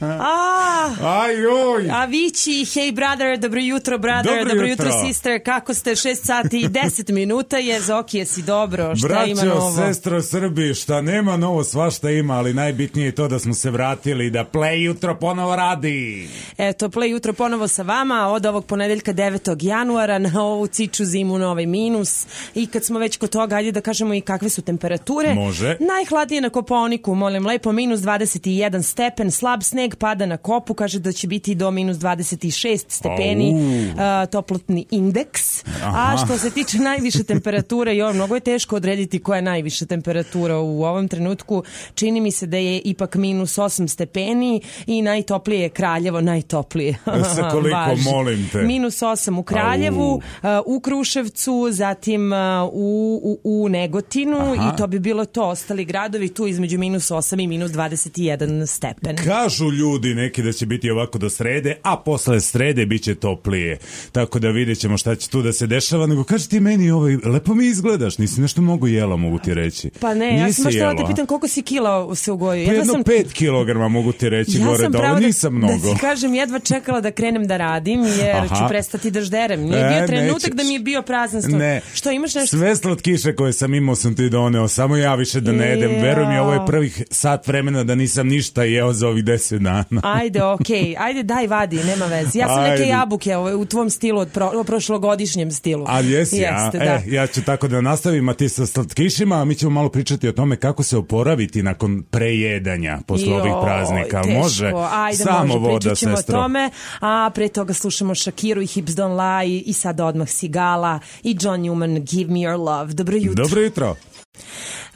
A, Aj, oj. Avicii, Hey Brother, dobro jutro brother, dobro, dobro jutro. jutro sister, kako ste? 6 sati i 10 minuta je, Zokije si dobro, šta Braćo, ima novo? sestro Srbi, šta nema novo, svašta ima, ali najbitnije je to da smo se vratili, da Play jutro ponovo radi. Eto, Play jutro ponovo sa vama, od ovog ponedeljka 9. januara na ovu ciču zimu na ovaj minus i kad smo već kod toga, ajde da kažemo i kakve su temperature. Može. Najhladnije na Koponiku, molim lepo, minus 21 stepen, slab sneg pada na kopu, kaže da će biti do minus 26 stepeni a, toplotni indeks. Aha. A što se tiče najviše temperature, jo, mnogo je teško odrediti koja je najviša temperatura u ovom trenutku. Čini mi se da je ipak minus 8 stepeni i najtoplije je Kraljevo, najtoplije. E Sa koliko, Važi. molim te? Minus 8 u Kraljevu, a, u Kruševcu, zatim a, u, u, u Negotinu Aha. i to bi bilo to. Ostali gradovi tu između minus 8 i minus 21 stepen. Kažu ljudi neki da će biti ovako do srede, a posle srede bit će toplije. Tako da vidjet ćemo šta će tu da se dešava. Nego kaži ti meni, ovaj, lepo mi izgledaš, nisi nešto mnogo jela, mogu ti reći. Pa ne, nisi ja sam baš da te pitam koliko si kila se ugojio. Pa jedno jedva sam... pet kilograma mogu ti reći ja gore sam da dole, da- nisam mnogo. Da ti kažem, jedva čekala da krenem da radim, jer Aha. ću prestati da žderem. Nije e, bio trenutak nećeš. da mi je bio prazan stol. Ne. Što imaš nešto? Sve kiše koje sam imao sam ti doneo, samo ja više da ne jedem. Veruj mi, ovo je prvih sat vremena da nisam ništa jeo za ovih ovih deset dana. Ajde, okej, okay. ajde daj vadi, nema veze. Ja sam ajde. neke jabuke ovaj, u tvom stilu, od pro, prošlogodišnjem stilu. Ali jesi, Jeste, e, da. e, ja ću tako da nastavim, a ti sa slatkišima, a mi ćemo malo pričati o tome kako se oporaviti nakon prejedanja posle ovih praznika. Teško. Može, ajde, samo može. voda, sestro. o tome, a pre toga slušamo Shakiru i Hips Don't Lie i sad odmah Sigala i John Newman Give Me Your Love. Dobro jutro. Dobro jutro.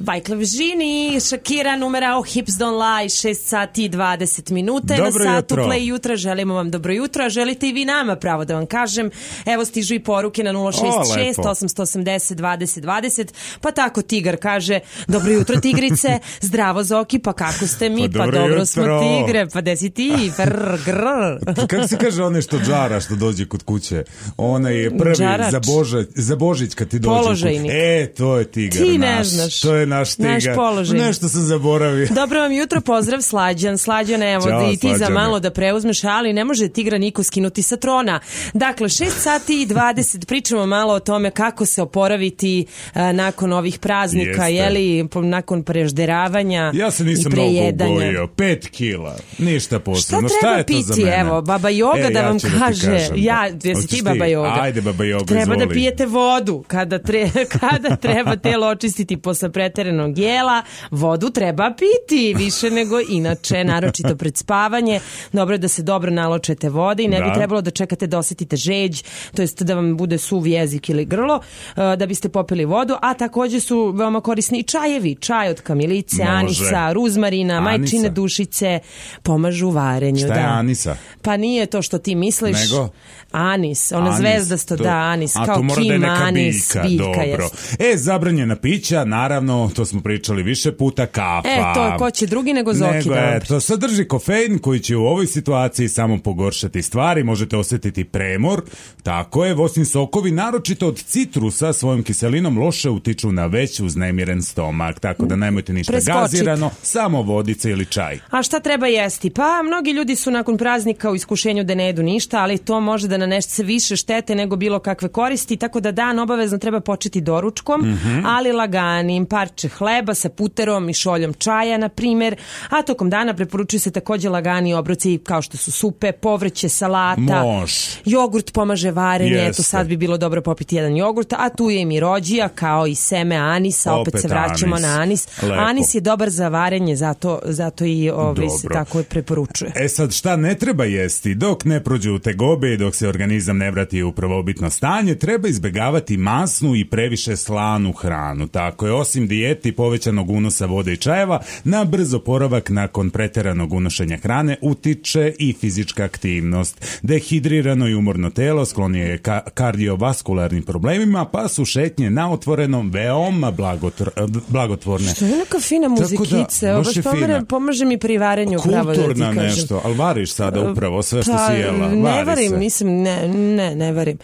Vajkla Žini, Shakira, numerao Hips Don't Lie, 6 sati i 20 minuta. Dobro na satu Play jutra, želimo vam dobro jutro, a želite i vi nama, pravo da vam kažem. Evo stižu i poruke na 066 880 20 20, pa tako Tigar kaže, dobro jutro Tigrice, zdravo Zoki, pa kako ste mi, pa, pa dobro, dobro smo Tigre, pa desi ti, prr, grr. Kako se kaže one što džara, što dođe kod kuće? Ona je prvi Džarač. za, Boža, za Božić kad ti dođe. Položajnik. E, to je Tigar ti naš. ne znaš. To je je naš stiga. Naš položaj. Nešto sam zaboravio. Dobro vam jutro, pozdrav Slađan. Slađan, evo, Ćao, i ti slađane. za malo da preuzmeš, ali ne može tigra niko skinuti sa trona. Dakle, 6 sati i 20, pričamo malo o tome kako se oporaviti a, e, nakon ovih praznika, Jeste. jeli, nakon prežderavanja Ja se nisam mnogo ugorio, 5 kila, ništa posebno. Šta, treba Šta je piti, to za mene? evo, baba joga e, da ja vam da kaže. Da kažem, ja, da. jesi ti baba joga? Ajde, baba joga, Treba da izvoli. da pijete vodu kada, tre, kada treba telo očistiti posle pret preterenog jela, vodu treba piti više nego inače, naročito pred spavanje. Dobro je da se dobro naločete vode i ne da. bi trebalo da čekate da osetite žeđ, to jest da vam bude suv jezik ili grlo, eh, da biste popili vodu, a takođe su veoma korisni i čajevi, čaj od kamilice, Može. anisa, ruzmarina, anisa. majčine dušice, pomažu varenju. Šta je da. anisa? Pa nije to što ti misliš. Nego? Anis, ona anis, zvezdasto, to, da, anis, kao da kim, da anis, biljka, biljka dobro. Jest. E, zabranjena pića, naravno, znamo, to smo pričali više puta, kafa. E, to ko će drugi nego Zoki. Nego, dobro. eto, sadrži kofein koji će u ovoj situaciji samo pogoršati stvari, možete osetiti premor, tako je, vosni sokovi, naročito od citrusa, svojom kiselinom loše utiču na već uznemiren stomak, tako da nemojte ništa Preskočit. gazirano, samo vodica ili čaj. A šta treba jesti? Pa, mnogi ljudi su nakon praznika u iskušenju da ne jedu ništa, ali to može da nanese više štete nego bilo kakve koristi, tako da dan obavezno treba početi doručkom, mm -hmm. ali laganim, par parče hleba sa puterom i šoljom čaja, na primer, a tokom dana preporučuju se takođe lagani obroci kao što su supe, povrće, salata, Mož. jogurt pomaže varenje, Jeste. to sad bi bilo dobro popiti jedan jogurt, a tu je i mirođija kao i seme anisa, opet, opet se vraćamo anis. na anis. Lepo. Anis je dobar za varenje, zato, zato i ovaj se tako je preporučuje. E sad, šta ne treba jesti? Dok ne prođu tegobe i dok se organizam ne vrati u prvobitno stanje, treba izbegavati masnu i previše slanu hranu. Tako je, osim dijeta dijeti povećanog unosa vode i čajeva na brz oporavak nakon preteranog unošenja hrane utiče i fizička aktivnost. Dehidrirano i umorno telo sklonije je ka kardiovaskularnim problemima, pa su šetnje na otvorenom veoma blagotr blagotvorne. Što je neka fina muzikice, da, ovo što pomaže, pomaže mi pri varenju Kulturna pravo da kažem. nešto, ali variš sada pa, upravo sve što pa, si jela. ne varim, se. mislim, ne, ne, ne varim.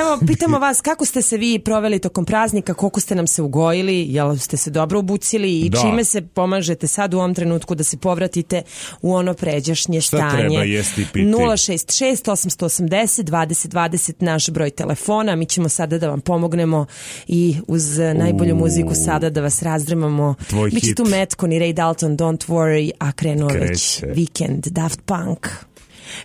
Evo, pitamo vas, kako ste se vi proveli tokom praznika, koliko ste nam se ugojili, jel ste se dobro obucili i da. čime se pomažete sad u ovom trenutku da se povratite u ono pređašnje Šta stanje. Šta treba jesti piti? 066 880 2020 naš broj telefona. Mi ćemo sada da vam pomognemo i uz najbolju Uuu. muziku sada da vas razdremamo. Tvoj Biće hit. tu Metcon i Ray Dalton Don't Worry, a krenuo Kreće. već vikend Daft Punk.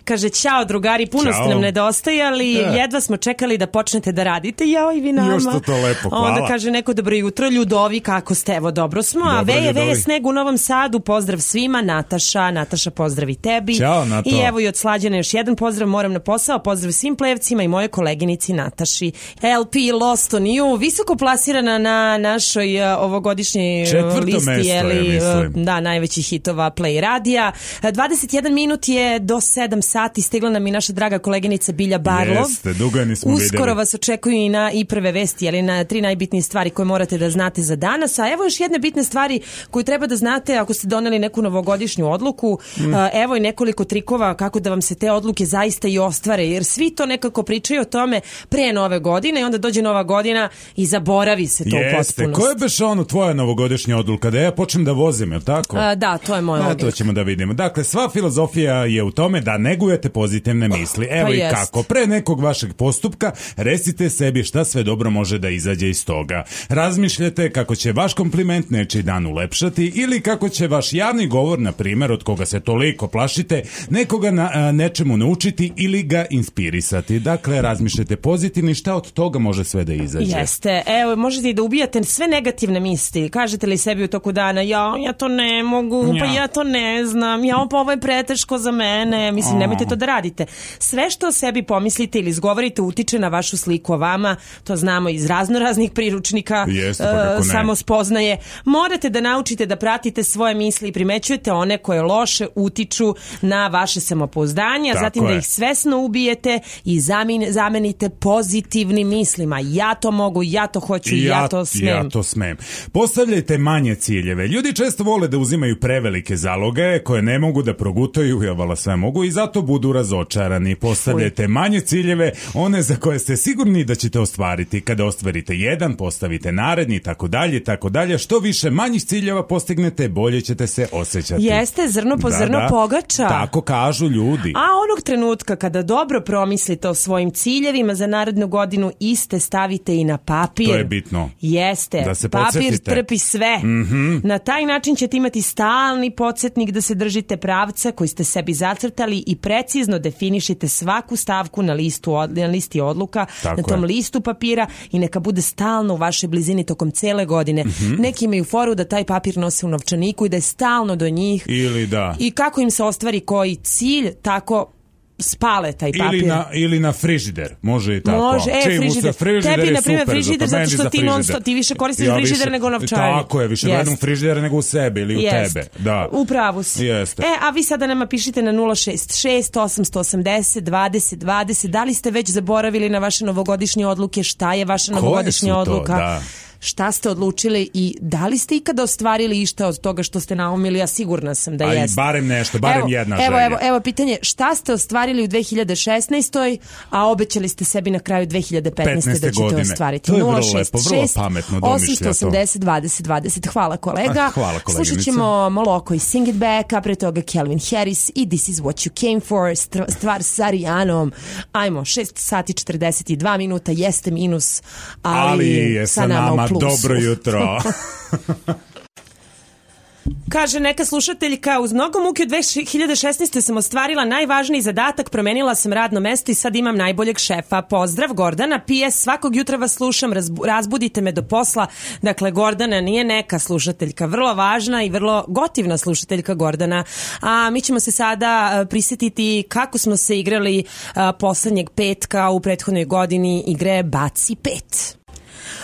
Kaže, ćao drugari, puno ćao. ste nam nedostajali, e. jedva smo čekali da počnete da radite, jao i vi nama. Još to, to lepo, hvala. Onda kaže neko dobro jutro, ljudovi, kako ste, evo dobro smo, dobro, a veje, veje sneg u Novom Sadu, pozdrav svima, Nataša, Nataša pozdravi tebi. Ćao, Nato. I evo i od Slađana još jedan pozdrav, moram na posao, pozdrav svim plevcima i moje koleginici Nataši. LP Lost on You, visoko plasirana na našoj e, ovogodišnjoj Četvrto listi, mesto, jeli, ja mislim. E, da, najvećih hitova Play Radija. 21 e, minut je do 7 7 sati stigla nam i naša draga koleginica Bilja Barlov. Jeste, dugo nismo Uskoro videli. vas očekuju i na i prve vesti, ali na tri najbitnije stvari koje morate da znate za danas. A evo još jedne bitne stvari koje treba da znate ako ste doneli neku novogodišnju odluku. Mm. Evo i nekoliko trikova kako da vam se te odluke zaista i ostvare, jer svi to nekako pričaju o tome pre nove godine i onda dođe nova godina i zaboravi se to Jeste. u potpunosti. Koja je beš ono tvoja novogodišnja odluka da ja počnem da vozim, je li tako? A, da, to je moja e, odluka. Da, to ćemo da vidimo. Dakle, sva filozofija je u tome da negujete pozitivne pa misli. Evo pa i jest. kako. Pre nekog vašeg postupka recite sebi šta sve dobro može da izađe iz toga. Razmišljate kako će vaš kompliment nečiji dan ulepšati ili kako će vaš javni govor, na primer, od koga se toliko plašite, nekoga na, a, nečemu naučiti ili ga inspirisati. Dakle, razmišljate pozitivni šta od toga može sve da izađe. Jeste. Evo, možete i da ubijate sve negativne misli. Kažete li sebi u toku dana, ja, ja to ne mogu, pa ja. pa ja to ne znam, ja, pa ovo je preteško za mene. Mislim, Mislim, nemojte to da radite. Sve što o sebi pomislite ili izgovorite utiče na vašu sliku o vama, to znamo iz raznoraznih priručnika, Jeste, e, pa samo spoznaje. Morate da naučite da pratite svoje misli i primećujete one koje loše utiču na vaše samopouzdanje, a zatim da je. da ih svesno ubijete i zamin, zamenite pozitivnim mislima. Ja to mogu, ja to hoću, ja, ja to smem. Ja to smem. Postavljajte manje ciljeve. Ljudi često vole da uzimaju prevelike zaloge koje ne mogu da progutaju, javala sve mogu i zato zato budu razočarani. Postavljajte manje ciljeve, one za koje ste sigurni da ćete ostvariti. Kada ostvarite jedan, postavite naredni, tako dalje, tako dalje. Što više manjih ciljeva postignete, bolje ćete se osjećati. Jeste, zrno po da, zrno da, pogača. Tako kažu ljudi. A onog trenutka kada dobro promislite o svojim ciljevima za narednu godinu, iste stavite i na papir. To je bitno. Jeste. Da se Papir podsjetite. trpi sve. Mm -hmm. Na taj način ćete imati stalni podsjetnik da se držite pravca koji ste sebi zacrtali i precizno definišite svaku stavku na, listu, na listi odluka, Tako na tom je. listu papira i neka bude stalno u vašoj blizini tokom cele godine. Mm -hmm. Neki imaju foru da taj papir nose u novčaniku i da je stalno do njih. Ili da. I kako im se ostvari koji cilj, tako spale taj papir. Ili na, ili na frižider, može i tako. Može, e, Čim frižider. frižider Tebi, na primjer, frižider, zato što ti non stop, ti više koristiš ja, frižider više, nego novčanik. Tako je, više yes. gledam frižider nego u sebe ili u yes. tebe. Da. U pravu si. Jeste. E, a vi sada nama pišite na 066 880 20 20. Da li ste već zaboravili na vaše novogodišnje odluke? Šta je vaša Koje novogodišnja odluka? Da šta ste odlučili i da li ste ikada ostvarili išta od toga što ste naumili, ja sigurna sam da jeste. Ali barem nešto, barem evo, jedna želja. Evo, evo evo pitanje, šta ste ostvarili u 2016. a obećali ste sebi na kraju 2015. da ćete godine. ostvariti? To je vrlo 0, lepo, vrlo pametno domišlja 880, to. 20, 20. Hvala kolega. A, ah, hvala koleginica. Slušat ćemo Moloko i Sing It Back, a pre toga Kelvin Harris i This Is What You Came For, stvar sa Rijanom. Ajmo, 6 sati 42 minuta, jeste minus, ali, ali je sa nama, nama plusu. Dobro jutro. Kaže neka slušateljka, uz mnogo muke od 2016. sam ostvarila najvažniji zadatak, promenila sam radno mesto i sad imam najboljeg šefa. Pozdrav Gordana, PS, svakog jutra vas slušam, razbudite me do posla. Dakle, Gordana nije neka slušateljka, vrlo važna i vrlo gotivna slušateljka Gordana. A mi ćemo se sada e, prisetiti kako smo se igrali e, poslednjeg petka u prethodnoj godini igre Baci pet.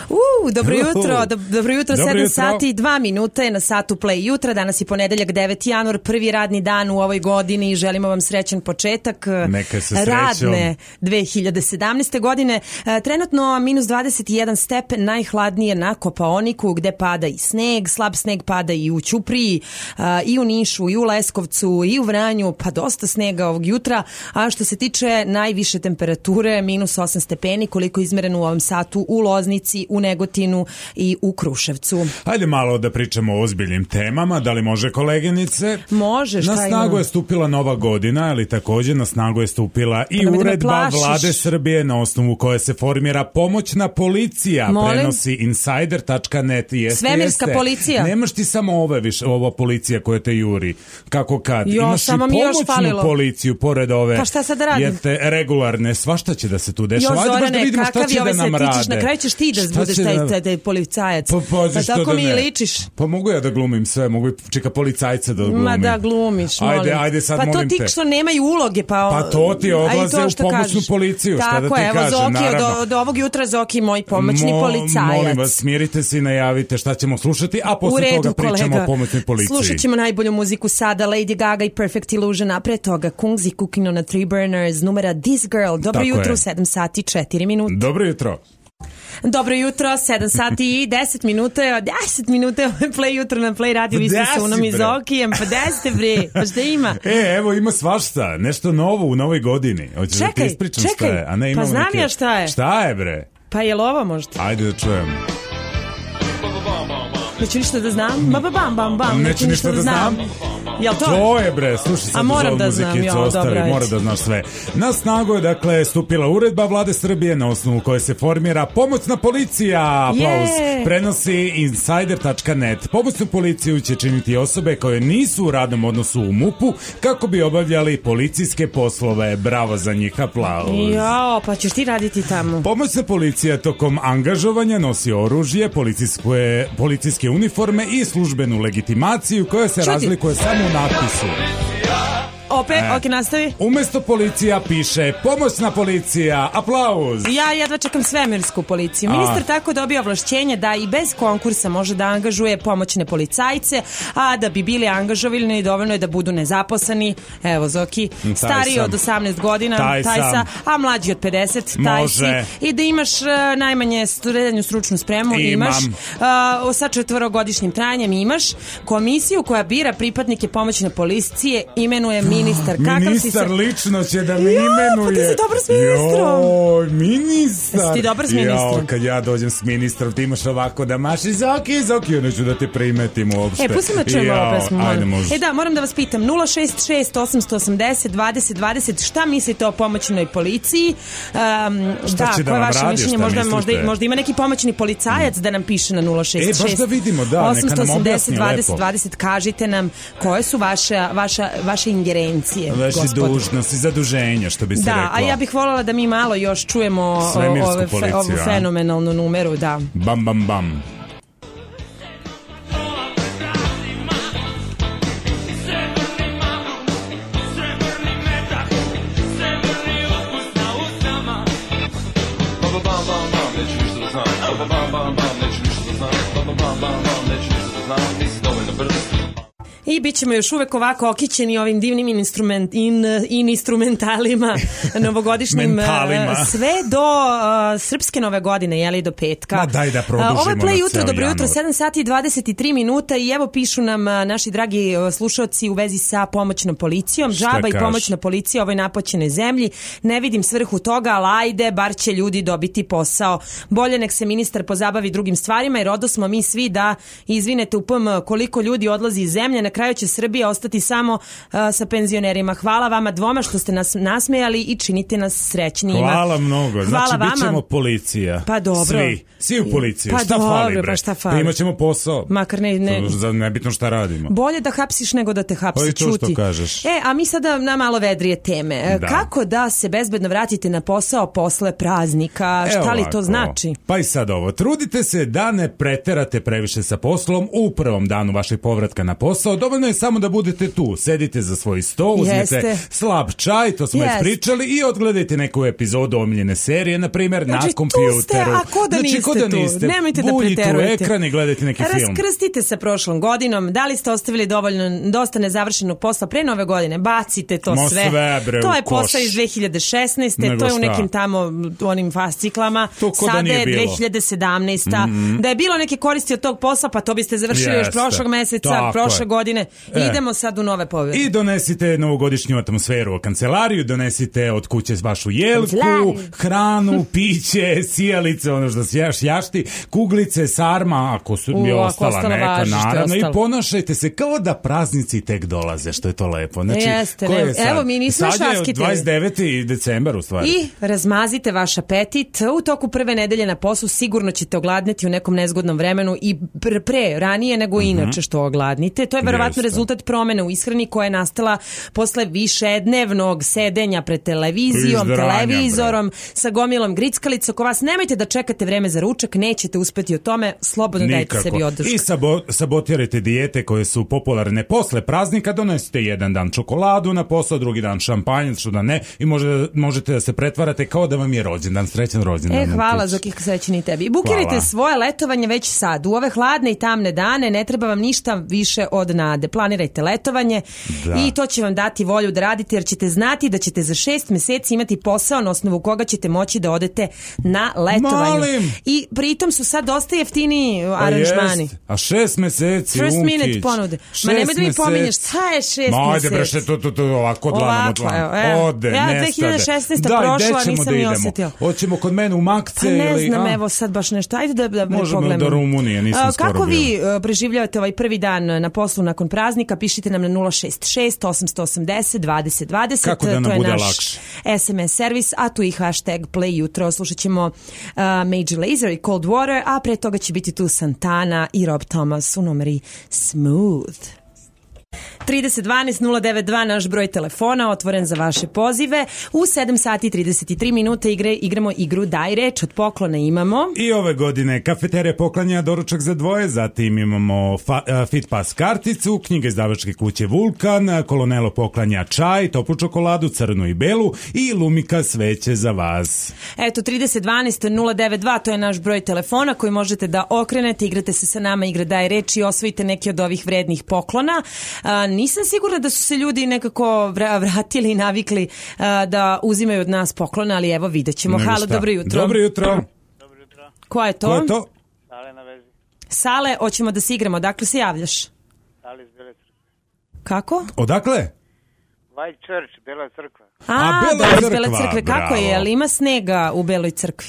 Uh, dobro jutro, do, dobro jutro, dobro 7 jutro. sati i 2 minuta je na satu Play jutra, danas je ponedeljak 9. januar, prvi radni dan u ovoj godini i želimo vam srećen početak eh, Neka se radne 2017. godine. Eh, trenutno minus 21 stepen, najhladnije na Kopaoniku gde pada i sneg, slab sneg pada i u Ćupriji, eh, i u Nišu, i u Leskovcu, i u Vranju, pa dosta snega ovog jutra, a što se tiče najviše temperature, minus 8 stepeni, koliko je izmereno u ovom satu u Loznici, Subotici, u Negotinu i u Kruševcu. Hajde malo da pričamo o ozbiljnim temama, da li može koleginice? Može, šta Na snagu imam? je stupila nova godina, ali takođe na snagu je stupila i pa da uredba vlade Srbije na osnovu koje se formira pomoćna policija, Molim? prenosi insider.net. Jeste, Svemirska jeste. policija. Nemaš ti samo ove više, ova policija koja te juri. Kako kad? Jo, Imaš samo i pomoćnu falilo. policiju pored ove. Pa šta sad da radim? Jeste regularne, svašta će da se tu dešava. Jo, Zorane, da vidimo šta će ovaj da nam rade. Na kraju ćeš ti da da šta budeš taj, da- taj, taj policajac. Pa, pa, pa tako da mi ne. ličiš. Pa mogu ja da glumim sve, mogu i čeka policajca da glumim. Ma da glumiš, molim. Ajde, ajde sad pa molim te. Pa to ti što nemaju uloge, pa... Pa to ti odlaze to u pomoćnu policiju, šta da ti kažem, naravno. Tako, evo Zoki, od, od ovog jutra Zoki moj pomoćni Mo, policajac. Molim vas, smirite se i najavite šta ćemo slušati, a posle redu, toga pričamo kolega. o pomoćnoj policiji. Slušat ćemo najbolju muziku sada, Lady Gaga i Perfect Illusion, a pre toga Kungzi Kukino na Three Burners, numera This Girl. Dobro jutro, 7 sati 4 minuta. Dobro jutro. Dobro jutro, 7 sati i 10 minuta, 10 minuta je Play jutro na Play radio, pa vi ste sa unom iz Okijem, pa desite bre, pa šta ima? E, evo ima svašta, nešto novo u novoj godini. Hoćeš čekaj, da ti ispričam čekaj, šta je, a ne pa imamo Pa znam neke... ja šta je. Šta je bre? Pa je li ovo možda? Ajde da čujemo. Neću ništa da znam. Ba, ba, bam, bam, bam. Neću ništa da, da znam. Jel to? To je bre, slušaj sad. A moram da znam, jo, ostavi, mora da znaš sve. Na snagu je dakle stupila uredba vlade Srbije na osnovu koje se formira pomoćna policija. Aplauz. Yeah. Prenosi insider.net. Pomoćnu policiju će činiti osobe koje nisu u radnom odnosu u MUP-u kako bi obavljali policijske poslove. Bravo za njih, aplauz. Jo, pa ćeš ti raditi tamo. Pomoćna policija tokom angažovanja nosi oružje, policijske, policijske uniforme i službenu legitimaciju koja se Čuti. razlikuje samo u natpisu opet, e. ok, nastavi. Umesto policija piše pomoćna policija, aplauz. Ja jedva čekam svemirsku policiju. Ministar a. tako dobio ovlašćenje da i bez konkursa može da angažuje pomoćne policajce, a da bi bili angažovani dovoljno je da budu nezaposleni, evo Zoki, stariji od 18 godina, taj, taj sa, a mlađi od 50, taj može. si, i da imaš uh, najmanje srednju stručnu spremu, Imam. imaš, uh, sa četvorogodišnjim trajanjem imaš, komisiju koja bira pripadnike pomoćne policije imenuje mi ministar, kakav ministar si se... lično će da me jo, imenuje. Jo, pa ti si dobar s ministrom. Joj, ministar. Jesi ti dobar s ministrom? Jo, kad ja dođem s ministrom, ti imaš ovako da maši zoki, zoki, ono neću da te primetim uopšte. E, pusti me da čujemo ovo pesmu. Ajde, može. E da, moram da vas pitam, 066 880 20 20, šta mislite o pomoćnoj policiji? Um, šta da, će da vam vaše radi, mišljenje? Možda, možda, možda ima neki pomoćni policajac mm. da nam piše na 066. E, baš da vidimo, da, 880, neka nam objasni 20, lepo. 20, kažite nam koje su vaše, vaša, vaše ingerencije ingerencije. Vaše dužnosti, zaduženja, što bi se da, reklo. Da, a ja bih voljela da mi malo još čujemo ove, policiju, ovu a? fenomenalnu numeru, da. Bam, bam, bam. Bam, bam, bam, neću ništa da znam Bam, bam, bam, bam, neću ništa da znam da i bit ćemo još uvek ovako okićeni ovim divnim instrument, in, in instrumentalima novogodišnjim e, sve do uh, srpske nove godine, jeli do petka. Ma daj da e, produžimo Ovo je play jutro, dobro jutro, 7 sati i 23 minuta i evo pišu nam naši dragi slušalci u vezi sa pomoćnom policijom. Žaba i pomoćna policija ovoj napoćenoj zemlji. Ne vidim svrhu toga, ali ajde, bar će ljudi dobiti posao. Bolje nek se ministar pozabavi drugim stvarima jer odo smo mi svi da izvinete u PM koliko ljudi odlazi iz zemlje na kraju kraju će Srbija ostati samo uh, sa penzionerima. Hvala vama dvoma što ste nas nasmejali i činite nas srećnijima. Hvala mnogo. Znači, Hvala znači, vama. bit ćemo policija. Pa dobro. Svi. Svi u policiju. Pa šta dobro, fali, pa bre? Pa šta da fali? Da imaćemo posao. Makar ne... ne... Za nebitno šta radimo. Bolje da hapsiš nego da te hapsi. Pa to što kažeš. E, a mi sada na malo vedrije teme. E, da. Kako da se bezbedno vratite na posao posle praznika? Evo šta li to znači? Pa i sad ovo. Trudite se da ne preterate previše sa poslom u prvom danu vašeg povratka na posao. Dobro dovoljno je samo da budete tu. Sedite za svoj sto, uzmete Jeste. slab čaj, to smo već pričali, i odgledajte neku epizodu omiljene serije, na primjer, znači, na kompjuteru. Ste, a ko da znači, niste, da niste tu? Nemojte da preterujete. ekran i gledajte neki Raskrstite film. Raskrstite sa prošlom godinom. Da li ste ostavili dovoljno, dosta nezavršenog posla pre nove godine? Bacite to Mo sve. sve bre, to je posao iz 2016. Nego to je u nekim tamo u onim fasciklama. Da Sada da je 2017. Mm -hmm. Da je bilo neke koristi od tog posla, pa to biste završili Jeste. još prošlog meseca, Tako prošle je. godine može. E. Idemo sad u nove povede. I donesite novogodišnju atmosferu u kancelariju, donesite od kuće vašu jelku, hranu, piće, sijalice, ono što se jaš jašti, kuglice, sarma, ako su mi ostala, ostala neka, važi, naravno, i ponašajte se kao da praznici tek dolaze, što je to lepo. Znači, Jeste, ko je sad? evo, mi nismo još Sad je 29. decembar u stvari. I razmazite vaš apetit. U toku prve nedelje na poslu sigurno ćete ogladneti u nekom nezgodnom vremenu i pre, pre ranije nego mhm. inače što ogladnite. To je verovatno verovatno rezultat promene u ishrani koja je nastala posle višednevnog sedenja pred televizijom, Izdrania, televizorom, bre. sa gomilom grickalica ko vas. Nemojte da čekate vreme za ručak, nećete uspeti u tome, slobodno Nikako. dajte sebi odrušak. I sabo, sabotirajte dijete koje su popularne posle praznika, donesite jedan dan čokoladu na posao, drugi dan šampanjac, što da ne, i možete, da, možete da se pretvarate kao da vam je rođendan, srećan rođendan. E, hvala, Zoki, srećan i tebi. Bukirajte svoje letovanje već sad, u ove hladne i tamne dane, ne treba vam ništa više od nade rade. Planirajte letovanje da. i to će vam dati volju da radite jer ćete znati da ćete za šest meseci imati posao na osnovu koga ćete moći da odete na letovanje. Molim. I pritom su sad dosta jeftini pa aranžmani. A, a šest meseci First Unkić. minute ponude. Ma nemoj da mi pominješ, šta je šest Ma, ajde, meseci? Ma bre, to, to, to, ovako, odlanom, odlanom. Ode, ja, nestade. 2016. Da, prošla, nisam da ni osetila. Hoćemo kod mene u Makce pa, ne ili... znam, a? evo sad baš nešto. Ajde da, da Možemo pogledamo. Možemo da Rumunije, nisam a, skoro Kako bio. vi eh, preživljavate ovaj prvi dan na poslu nakon praznika, pišite nam na 066 880 2020. 20. Kako da nam to je bude naš lakše? SMS servis, a tu i hashtag play jutro. Slušat ćemo uh, Major Lazer i Cold Water, a pre toga će biti tu Santana i Rob Thomas u numeri Smooth. 3012-092 naš broj telefona otvoren za vaše pozive. U 7 sati 33 minute igre, igramo igru Daj reč, od poklona imamo. I ove godine kafetere poklanja doručak za dvoje, zatim imamo fa, uh, Fit Pass karticu, knjige izdavačke kuće Vulkan, kolonelo poklanja čaj, toplu čokoladu, crnu i belu i lumika sveće za vas. Eto, 3012-092 to je naš broj telefona koji možete da okrenete, igrate se sa nama, igra Daj reč i osvojite neke od ovih vrednih poklona a, nisam sigurna da su se ljudi nekako vratili i navikli a, da uzimaju od nas poklone, ali evo vidjet ćemo. Nego Halo, dobro jutro. Dobro jutro. Dobro jutro. Ko je to? Ko je to? Sale na vezi. Sale, hoćemo da se igramo. Dakle se javljaš? Sale iz Bele crkve. Kako? Odakle? White Church, Bela crkva. A, A Bela, Bela da, crkva. crkve. Kako Bravo. je? Ali ima snega u Beloj crkvi?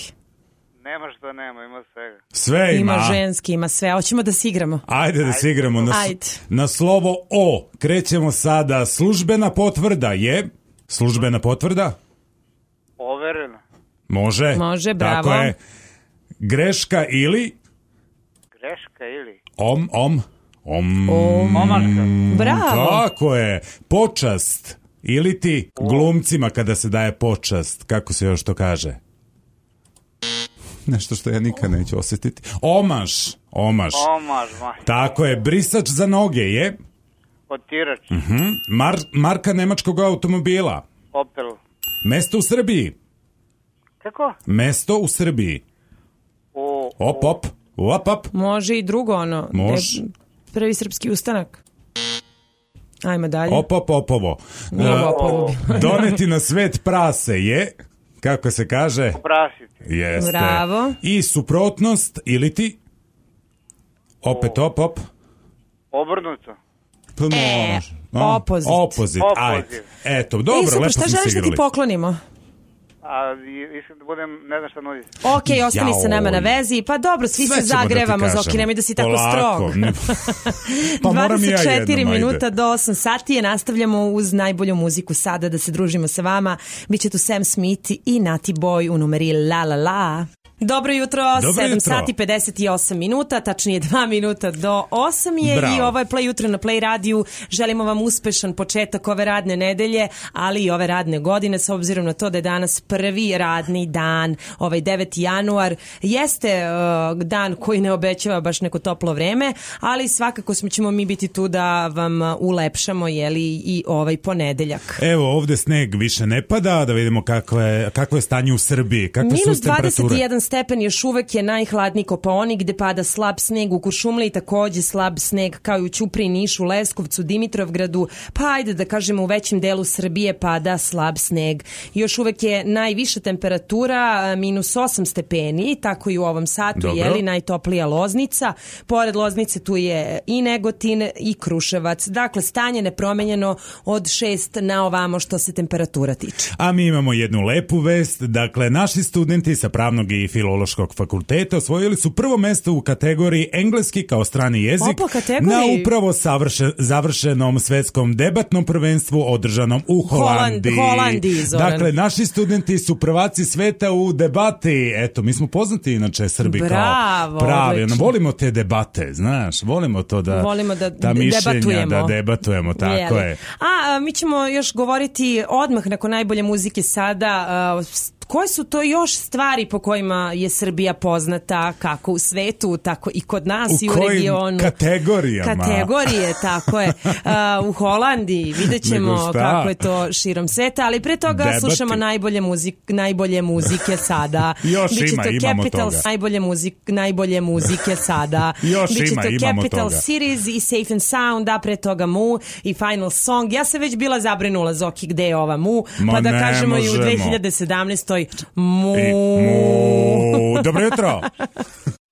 Nema što nema, ima svega. Sve ima. Ima ženski, ima sve. Hoćemo da se igramo. Ajde da se igramo. Na, Ajde. na slovo O krećemo sada. Službena potvrda je... Službena potvrda? Overena. Može. Može, bravo. Tako je. Greška ili? Greška ili? Om, om. Om. om. Omarka. Bravo. Tako je. Počast. Ili ti glumcima kada se daje počast, kako se još to kaže? nešto što ja nikad neću osetiti. Omaš, omaš. Omaš, ma. Tako je, brisač za noge je... Otirač. Uh mhm. -huh. Mar marka nemačkog automobila. Opel. Mesto u Srbiji. Kako? Mesto u Srbiji. O, Op, op. Op, op. Može i drugo ono. Može. Prvi srpski ustanak. Ajmo dalje. Op, op, opovo. Ovo, e, opovo. Doneti na svet prase je... Kako se kaže? Oprašiti. Jeste. Bravo. I suprotnost ili ti? Opet op, op. Obrnuto. Pa e, može. E, opozit. Opozit, ajde. Eto, dobro, Isupe, e, lepo smo sigrali. šta želiš da ti poklonimo? a iskreno da budem, ne znam šta nudite. Ok, ostali Jao. se nama na vezi. Pa dobro, svi Sve se da zagrevamo, da Zoki, nemoj da si tako Polako. strog. pa 24 ja jednom, minuta ajde. do 8 sati je, nastavljamo uz najbolju muziku sada da se družimo sa vama. Biće tu Sam Smith i Nati Boy u numeri La La La. Dobro jutro, Dobro 7 jutro. sati 58 minuta, tačnije 2 minuta do 8 je Bravo. i ovo je Play jutro na Play radiju. Želimo vam uspešan početak ove radne nedelje, ali i ove radne godine s obzirom na to da je danas prvi radni dan, ovaj 9. januar. Jeste uh, dan koji ne obećava baš neko toplo vreme, ali svakako smo ćemo mi biti tu da vam ulepšamo jeli, i ovaj ponedeljak. Evo ovde sneg više ne pada, da vidimo kakve, kakvo je stanje u Srbiji, kakve Minus su temperature. 21 stepen još uvek je najhladniji Kopaonik gde pada slab sneg u i takođe slab sneg kao i u Ćupri, Nišu, Leskovcu, Dimitrovgradu, pa ajde da kažemo u većem delu Srbije pada slab sneg. Još uvek je najviša temperatura minus 8 stepeni, tako i u ovom satu, Dobro. li najtoplija Loznica. Pored Loznice tu je i Negotin i Kruševac. Dakle, stanje nepromenjeno od 6 na ovamo što se temperatura tiče. A mi imamo jednu lepu vest, dakle, naši studenti sa pravnog i filozofijskog Filološkog fakulteta osvojili su prvo mesto u kategoriji engleski kao strani jezik Opa, na upravo savršen, završenom svetskom debatnom prvenstvu održanom u Holandiji. Holand, Holandiji dakle, naši studenti su prvaci sveta u debati. Eto, mi smo poznati inače Srbi Bravo, kao pravi. Ono, volimo te debate, znaš, volimo to da, volimo da, da mišljenja, debatujemo. da debatujemo, tako Jeli. je. A, mi ćemo još govoriti odmah nakon najbolje muzike sada, koje su to još stvari po kojima je Srbija poznata kako u svetu, tako i kod nas u i u regionu? U kategorijama? Kategorije, tako je. Uh, u Holandiji vidjet ćemo kako je to širom sveta, ali pre toga Debati. slušamo najbolje, muzik, najbolje muzike sada. još Biće ima, to imamo Capitals, toga. Najbolje, muzik, najbolje muzike sada. još Biće ima, to imamo Capital toga. Series i Safe and Sound, a pre toga Mu i Final Song. Ja se već bila zabrinula Zoki gde je ova Mu, Ma pa da kažemo možemo. i u 2017 toj mu. mu. Dobro jutro.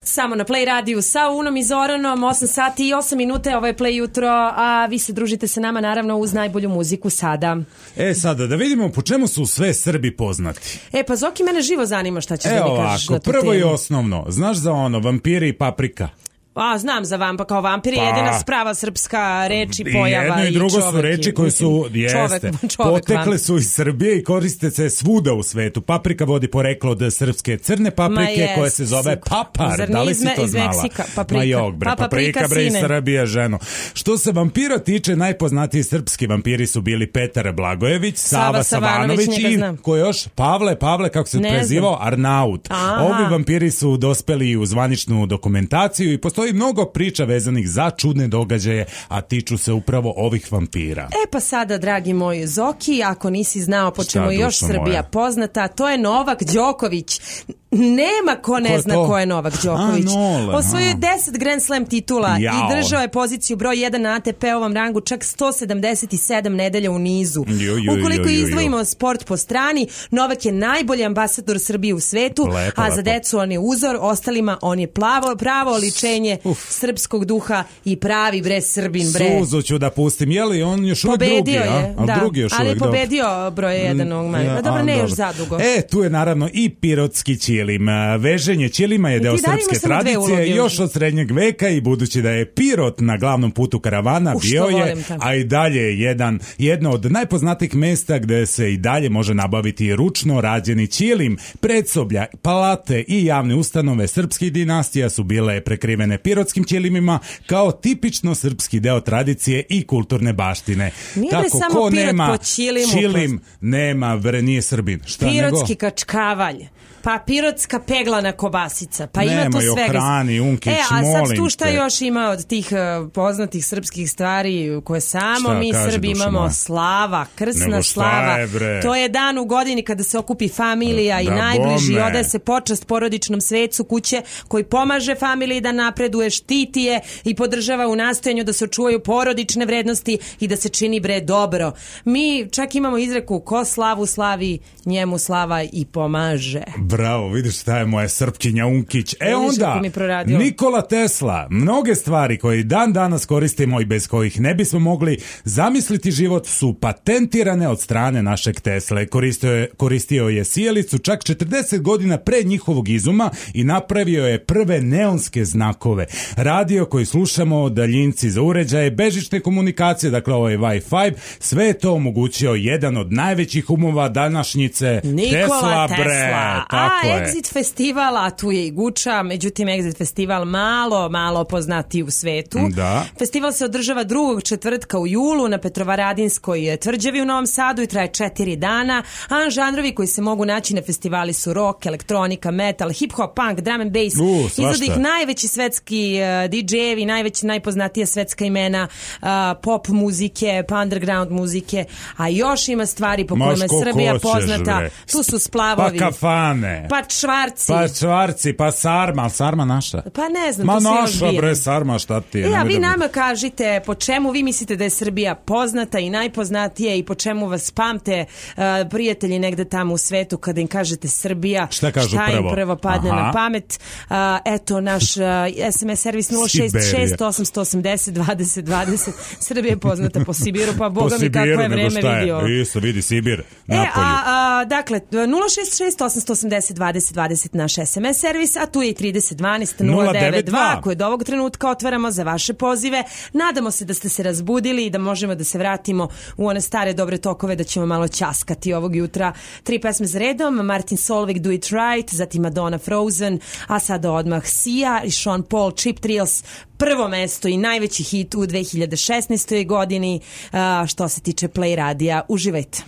Samo na Play Radio sa Unom i Zoranom, 8 sati i 8 minute, ovo je Play jutro, a vi se družite sa nama naravno uz najbolju muziku sada. E sada, da vidimo po čemu su sve Srbi poznati. E pa Zoki, mene živo zanima šta ćeš e, da mi ovako, kažeš na tu prvo temu. i osnovno, znaš za ono, vampiri i paprika? A, znam za vam, pa kao vampir je pa, jedina sprava srpska reč i pojava. I jedno i drugo i čovek, su reči koje su, jeste, čovek, čovek potekle su iz Srbije i koriste se svuda u svetu. Paprika vodi poreklo od srpske crne paprike koja se zove papar. Zar da li si to znala? Meksika, paprika. Ma jog, bre, pa, paprika, bre, sine. Srbije, ženo. Što se vampira tiče, najpoznatiji srpski vampiri su bili Petar Blagojević, Sava, Sava Savanović i, ko još, Pavle, Pavle, kako se prezivao, Arnaut. Aha. Ovi vampiri su dospeli u zvaničnu dokumentaciju i postoji mnogo priča vezanih za čudne događaje, a tiču se upravo ovih vampira. E pa sada, dragi moji Zoki, ako nisi znao po čemu još Srbija poznata, to je Novak Đoković. Nema ko ne ko zna to? ko je Novak Đoković. A, Osvojio je 10 Grand Slam titula Jao. i držao je poziciju broj 1 na ATP-ovom rangu čak 177 nedelja u nizu. Jo, jo, Ukoliko jo, izdvojimo sport po strani, Novak je najbolji ambasador Srbije u svetu, lepo, a za decu on je uzor, ostalima on je plavo, pravo ličenje Uf. srpskog duha i pravi bre Srbin bre. Suzu ću da pustim. Je li on još pobedio uvek drugi, je, a? Da. drugi još ali uvek, pobedio dobro. broj 1 ovog manja. Dobro, ne još zadugo. E, tu je naravno i Pirotski ćelima. Veženje ćelima je deo srpske tradicije još od srednjeg veka i budući da je Pirot na glavnom putu karavana bio je, a i dalje je jedan, jedno od najpoznatijih mesta gde se i dalje može nabaviti ručno rađeni ćelim. Predsoblja, palate i javne ustanove srpskih dinastija su bile prekrivene pirotskim ćelimima kao tipično srpski deo tradicije i kulturne baštine. Nije da Tako, samo ko pirot nema po ćilimu, čilim, nema, vre, nije Srbin. Šta Pirotski nego? kačkavalj. Pa pirotska peglana kobasica. Pa Nema ima tu svega. Hrani, unkić, e, a sad tu šta te. još ima od tih e, poznatih srpskih stvari koje samo šta, mi kaži, Srbi imamo? Moja. Slava, krsna slava. Je, to je dan u godini kada se okupi familija da, i najbliži bome. odaje se počast porodičnom svecu kuće koji pomaže familiji da napreduje, štiti je i podržava u nastojanju da se očuvaju porodične vrednosti i da se čini bre dobro. Mi čak imamo izreku ko slavu slavi, njemu slava i pomaže bravo, vidiš šta je moja Srpkinja Unkić. E onda, Nikola Tesla, mnoge stvari koje dan danas koristimo i bez kojih ne bismo mogli zamisliti život su patentirane od strane našeg Tesle. Koristio je, koristio je sjelicu čak 40 godina pre njihovog izuma i napravio je prve neonske znakove. Radio koji slušamo, daljinci za uređaje, bežične komunikacije, dakle ovo je Wi-Fi, sve je to omogućio jedan od najvećih umova današnjice Nikola Tesla, Tesla. bre. Pa Tako Tako a Exit je. festival, a tu je i Guča, međutim Exit festival malo, malo poznati u svetu. Da. Festival se održava drugog četvrtka u julu na Petrovaradinskoj tvrđavi u Novom Sadu i traje četiri dana, a žanrovi koji se mogu naći na festivali su rock, elektronika, metal, hip-hop, punk, drum and bass. Uh, ih najveći svetski uh, DJ-evi, najveći, najpoznatije svetska imena uh, pop muzike, pa underground muzike, a još ima stvari po kojima je Srbija poznata. Bre. Tu su splavovi. Pa kafane ne? Pa čvarci. Pa čvarci, pa sarma, sarma naša. Pa ne znam, Ma to naša bre sarma, šta ti je? E, a vi da nama kažite po čemu vi mislite da je Srbija poznata i najpoznatije i po čemu vas pamte uh, prijatelji negde tamo u svetu kada im kažete Srbija, šta, kažu šta prvo? im prvo padne Aha. na pamet. Uh, eto, naš uh, e, SMS servis 066 880 20 20. Srbija je poznata po Sibiru, pa boga po mi kako je vreme vidio. Isto, vidi Sibir, napolju. E, a, a, dakle, 066 880 10 20 20 naš SMS servis, a tu je i 30 12 092 koje do ovog trenutka otvaramo za vaše pozive. Nadamo se da ste se razbudili i da možemo da se vratimo u one stare dobre tokove da ćemo malo ćaskati ovog jutra. Tri pesme za redom, Martin Solvik Do It Right, zatim Madonna Frozen, a sada odmah Sia i Sean Paul Chip Trills prvo mesto i najveći hit u 2016. godini što se tiče Play radija. Uživajte!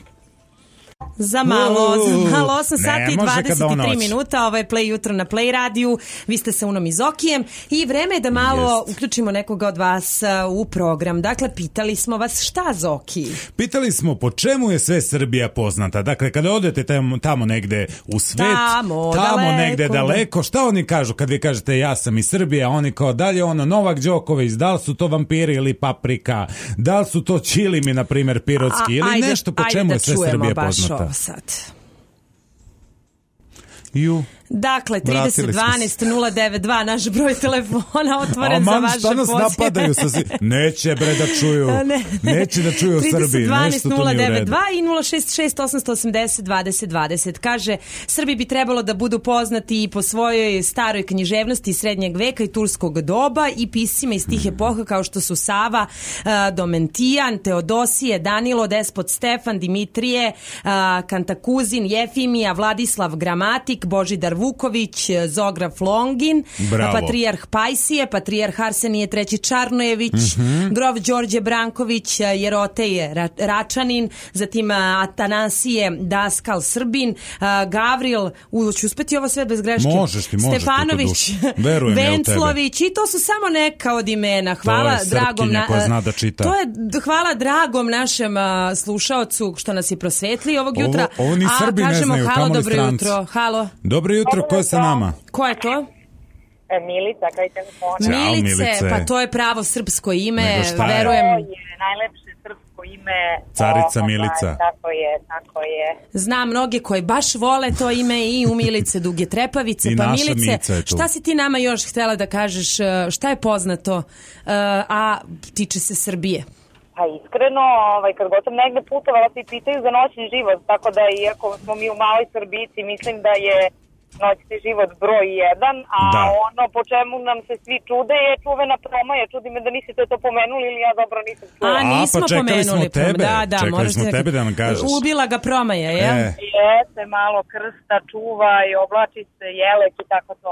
Za malo, uh, za malo 8 sati i 23 minuta, ovo je Play jutro na Play radiju, vi ste sa Unom i Zokijem i vreme je da malo Jest. uključimo nekoga od vas uh, u program. Dakle, pitali smo vas šta Zoki? Pitali smo po čemu je sve Srbija poznata. Dakle, kada odete tamo, tamo negde u svet, tamo, tamo daleko. negde daleko, šta oni kažu kad vi kažete ja sam iz Srbije, oni kao dalje ono Novak Đoković, da li su to vampiri ili paprika, da li su to čilimi, na primjer, pirotski, ili ajde, nešto po čemu da je sve Srbija baš poznata ovo sad. Ju. Dakle, 3012-092, naš broj telefona otvoren za vaše pozive. danas napadaju sa zi... Neće bre da čuju, ne. neće da čuju u Srbiji, nešto tu i 066-880-2020. Kaže, Srbi bi trebalo da budu poznati i po svojoj staroj književnosti srednjeg veka i turskog doba i pisima iz tih epoha kao što su Sava, eh, Domentijan, Teodosije, Danilo, Despot Stefan, Dimitrije, eh, Kantakuzin, Jefimija, Vladislav Gramatik, Božidar Aleksandar Vuković, Zograf Longin, Bravo. Patrijarh Pajsije, Patrijarh Arsenije Treći Čarnojević, mm -hmm. grof Đorđe Branković, Jeroteje Račanin, zatim Atanasije Daskal Srbin, Gavril, ću uspeti ovo sve bez greške. Možeš ti, možeš Stefanović, ti Venclović i to su samo neka od imena. Hvala to je dragom na, koja zna da čita. To je hvala dragom našem uh, slušaocu što nas je prosvetli ovog jutra. Ovo, ovo ni Srbi A, kažemo, ne znaju, halo, dobro stranci. jutro. Halo. Dobro jutro jutro, ko je sa nama? Ko je to? E, Milica, kaj telefona. Milice, Milice, pa to je pravo srpsko ime, verujem. je najlepše srpsko ime. Carica o, Milica. Ovaj, tako je, tako je. Znam mnoge koji baš vole to ime i u Milice Duge Trepavice. I pa naša Milice, šta si ti nama još htela da kažeš, e, šta je poznato, e, a tiče se Srbije? Pa iskreno, ovaj, kad god sam negde putovala, ti pitaju za noćni život, tako da iako smo mi u maloj Srbici, mislim da je noćni život broj jedan, a da. ono po čemu nam se svi čude je čuvena promaja. Čudi me da niste to pomenuli ili ja dobro nisam čula. A, nismo a, pa pomenuli. Smo pa tebe. Da, da, čekali smo tebe da nam kažeš. Ubila ga promaja, je? E. Jeste, malo krsta, čuva i oblači se, jelek i tako to.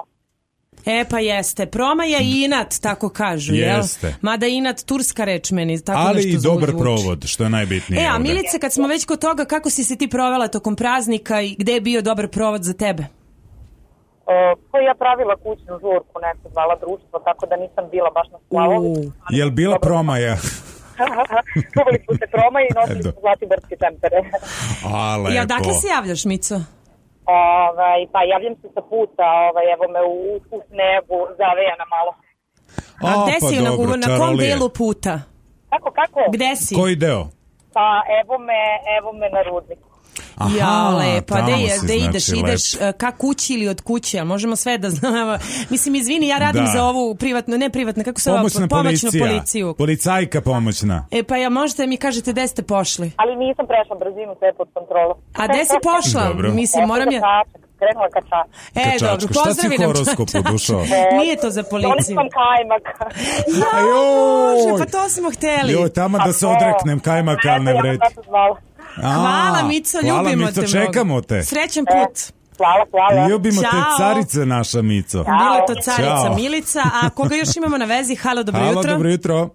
E pa jeste, promaja i inat, tako kažu, jeste. jel? Mada inat turska reč meni, tako Ali i dobar zvuči. provod, što je najbitnije. E, a Milice, kad smo već kod toga, kako si se ti provela tokom praznika i gde je bio dobar provod za tebe? koji e, ja pravila kućnu žurku, neko zvala društvo, tako da nisam bila baš na slavu. Jel bila dobro. promaja? Čuvali smo se promaja i nosili e, smo zlatiborske tempere. A, lepo. Ja, dakle se javljaš, Mico? Ovaj, pa javljam se sa puta, ovaj, evo me u, u snebu, zavejana malo. A, A gde pa si dobro, na, na kom delu puta? Kako, kako? Gde si? Koji deo? Pa evo me, evo me na rudniku. Aha, ja, lepa, da je, da ideš, znači, ideš lep. Eh, ka kući ili od kuće, al možemo sve da znamo. Mislim, izvini, ja radim da. za ovu privatno, ne privatno, kako se zove, ovo, pomoćnu policiju. Policajka pomoćna. E pa ja možete mi kažete gde ste pošli? Ali nisam prešla brzinu, sve pod kontrolom. A gde si pošla? Dobro. Mislim, moram ja krenula kača. E, Kačačka. dobro, pozdravi nam horoskopu, e, Nije to za policiju. Oni kajmak. ja, Bože, pa to smo hteli. Jo, tamo da se pa odreknem kajmaka, ali ne vredi. Hvala Mico, hvala, ljubimo Mico, te čekamo te. Srećan put. E, hvala, hvala. Ljubimo Ćao. te carice naša Mico. Bila to carica Ćao. Milica, a koga još imamo na vezi? Halo, dobro halo, jutro. Halo, dobro jutro.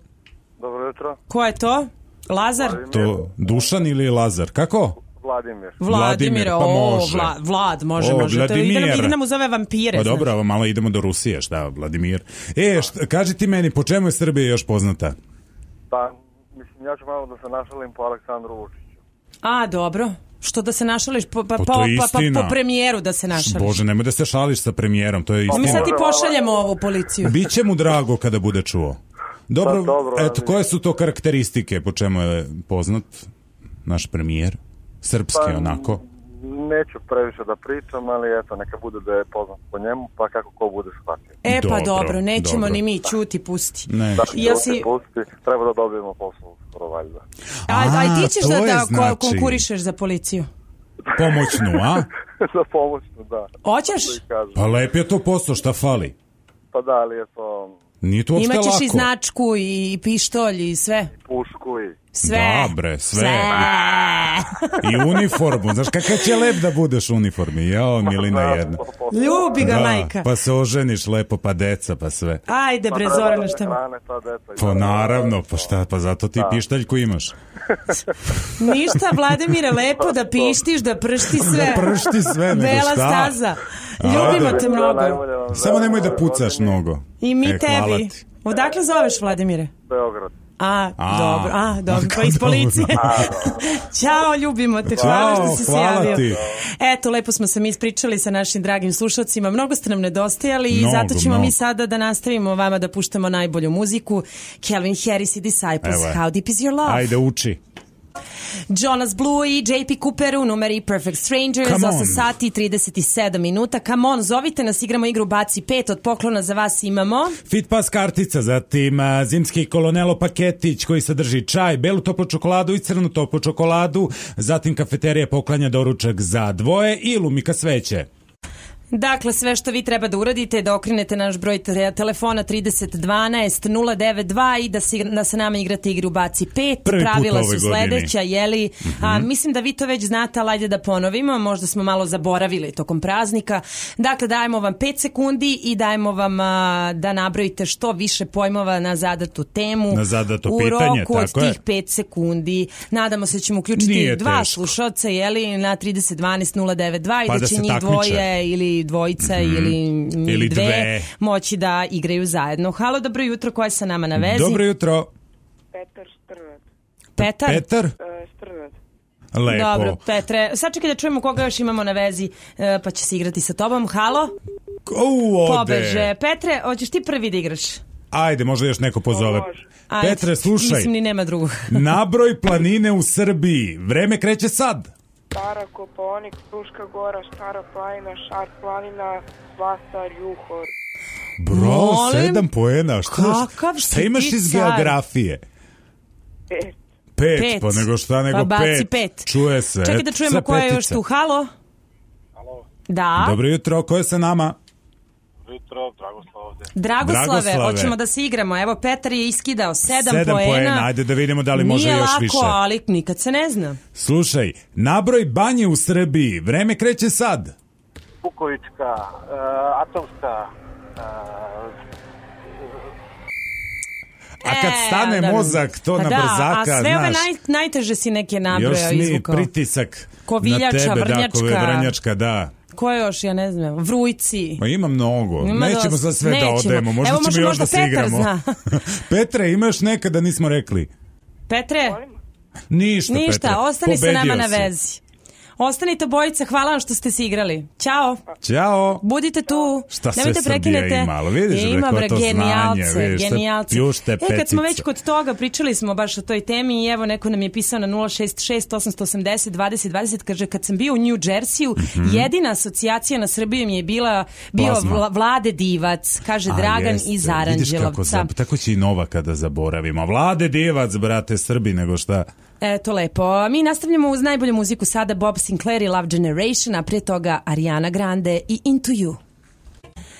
Dobro jutro. Ko je to? Lazar? Vladimir. To, Dušan ili Lazar? Kako? Vladimir. Vladimir, pa može. O, vla, vlad, može, o, može. Vladimir. Ide uz ove vampire. Pa dobro, malo idemo do Rusije, šta, Vladimir. E, šta, kaži ti meni, po čemu je Srbija još poznata? Pa, mislim, ja ću malo da se našalim po Aleksandru Vučiću. A, dobro. Što da se našališ po, pa, pa, pa, pa, po premijeru da se našališ. Bože, nemoj da se šališ sa premijerom, to je istina. Mi sad ti pošaljemo ovu policiju. Biće mu drago kada bude čuo. Dobro, pa, dobro eto, koje su to karakteristike po čemu je poznat naš premijer? Srpski, pa, onako? Neću previše da pričam, ali eto, neka bude da je poznat po njemu, pa kako ko bude shvatio. E pa dobro, dobro nećemo dobro. ni mi, čuti, pusti. Ne. Da, Jel si... pusti, treba da dobijemo poslu tako valjda. A, a, a ti ćeš da, da znači... konkurišeš za policiju? Pomoćnu, a? za pomoćnu, da. Hoćeš? Pa lep je to posao, šta fali? Pa da, ali je to... Um, Nije to uopšte Imaćeš i značku i pištolj i sve. I pušku i... Sve. Da, bre, sve. sve. I uniformu. Znaš, kakav će lep da budeš u uniformi. Jao, milina da, jedna. Da. Ljubi ga, da, majka. Pa se oženiš lepo, pa deca, pa sve. Ajde, bre, pa Zorana, da šta Pa naravno, pa šta, pa zato ti da. pištaljku imaš. Ništa, Vladimire, lepo da pištiš, da pršti sve. Da pršti sve, nego šta? Bela staza. Ljubimo te mnogo. Samo nemoj da pucaš mnogo. I mi e, tebi. Odakle zoveš, Vladimire? Beograd. A, a, dobro, a, dobro, pa iz policije. Ćao, ljubimo te, hvala što si se javio. Ti. Eto, lepo smo se mi ispričali sa našim dragim slušalcima, mnogo ste nam nedostajali i zato ćemo mnogo. mi sada da nastavimo vama da puštamo najbolju muziku. Kelvin Harris i Disciples, Evo. How Deep Is Your Love? Ajde, uči. Jonas Blue i JP Cooper u numeri Perfect Strangers, 8 sati 37 minuta. Come on, zovite nas, igramo igru Baci 5, od poklona za vas imamo. Fitpass kartica, zatim zimski kolonelo paketić koji sadrži čaj, belu toplu čokoladu i crnu toplu čokoladu, zatim kafeterija poklanja doručak za dvoje i lumika sveće. Dakle, sve što vi treba da uradite je da okrenete naš broj telefona 3012 092 i da, si, da sa nama igrate igru Baci 5. Prvi Pravila su sledeća, jeli? Mm -hmm. a, mhm. mislim da vi to već znate, ali ajde da ponovimo. Možda smo malo zaboravili tokom praznika. Dakle, dajemo vam 5 sekundi i dajemo vam a, da nabrojite što više pojmova na zadatu temu. Na zadato u pitanje, roku od tih 5 sekundi. Nadamo se da ćemo uključiti Nije dva teško. slušalca, jeli? Na 3012 092 pa i da, da će njih takmiče. dvoje ili Mhm. ili dvojica mm -hmm. ili, ili dve, dve moći da igraju zajedno. Halo, dobro jutro, koja je sa nama na vezi? Dobro jutro. Petar Strnad. Petar? Petar? Uh, e, Strnad. Lepo. Dobro, Petre. Sad čekaj da čujemo koga još imamo na vezi, e, pa će se igrati sa tobom. Halo? U, ode. Pobeže. Petre, hoćeš ti prvi da igraš? Ajde, možda još neko pozove. Ajde, Petre, slušaj. Mislim, ni nema drugog. nabroj planine u Srbiji. Vreme kreće sad. Stara Koponik, Fruška Gora, Stara Planina, Šar Planina, Zlatar, Juhor. Bro, Molim? sedam poena. Šta, Kakav šta imaš iz car? geografije? Pet. Pet, pet, pa nego šta nego pa baci pet. pet. Čuje se. Čekaj da e, čujemo koja je još tu. Halo? Halo. Da. Dobro jutro, ko je sa nama? jutro, Dragoslav ovde. Dragoslave, Dragoslave, hoćemo da se igramo. Evo, Petar je iskidao sedam, sedam poena. poena. Ajde da vidimo da li Nije može lako, još više. Nije lako, ali nikad se ne zna. Slušaj, nabroj banje u Srbiji. Vreme kreće sad. Vukovička, uh, eh, Atomska, uh, eh. A kad e, stane e, mozak, to pa na da, brzaka, znaš. A sve ove naj, najteže si neke nabroja izvukao. Još mi izvukao. pritisak Koviljača, na tebe, da, vrnjačka. da, kove, vrnjačka, da ko je još, ja ne znam, Vrujci. Ma ima mnogo. Ima nećemo za sve da nećemo. da odemo, možda Evo, ćemo još da se igramo. Zna. Petre, imaš nekada nismo rekli? Petre? Ništa, Ništa, Petre. ostani Pobedio sa nama na vezi. Ostanite bojice, hvala vam što ste se igrali. Ćao. Ćao. Budite tu. Šta se Srbija imala, vidiš? Ima, bre, genijalce, vidiš, genijalce. Pljušte petice. E, kad smo već kod toga, pričali smo baš o toj temi i evo neko nam je pisao na 066 880 20 20, kaže kad sam bio u New Jerseyu, mm -hmm. jedina asocijacija na Srbiju mi je bila bio Plasma. Vlade Divac, kaže A, Dragan jeste. iz Aranđelovca. Vidiš kako, tako će i Nova kada zaboravimo. Vlade Divac, brate, Srbi, nego šta... Eto lepo. mi nastavljamo uz najbolju muziku sada Bob Sinclair i Love Generation, a prije toga Ariana Grande i Into You.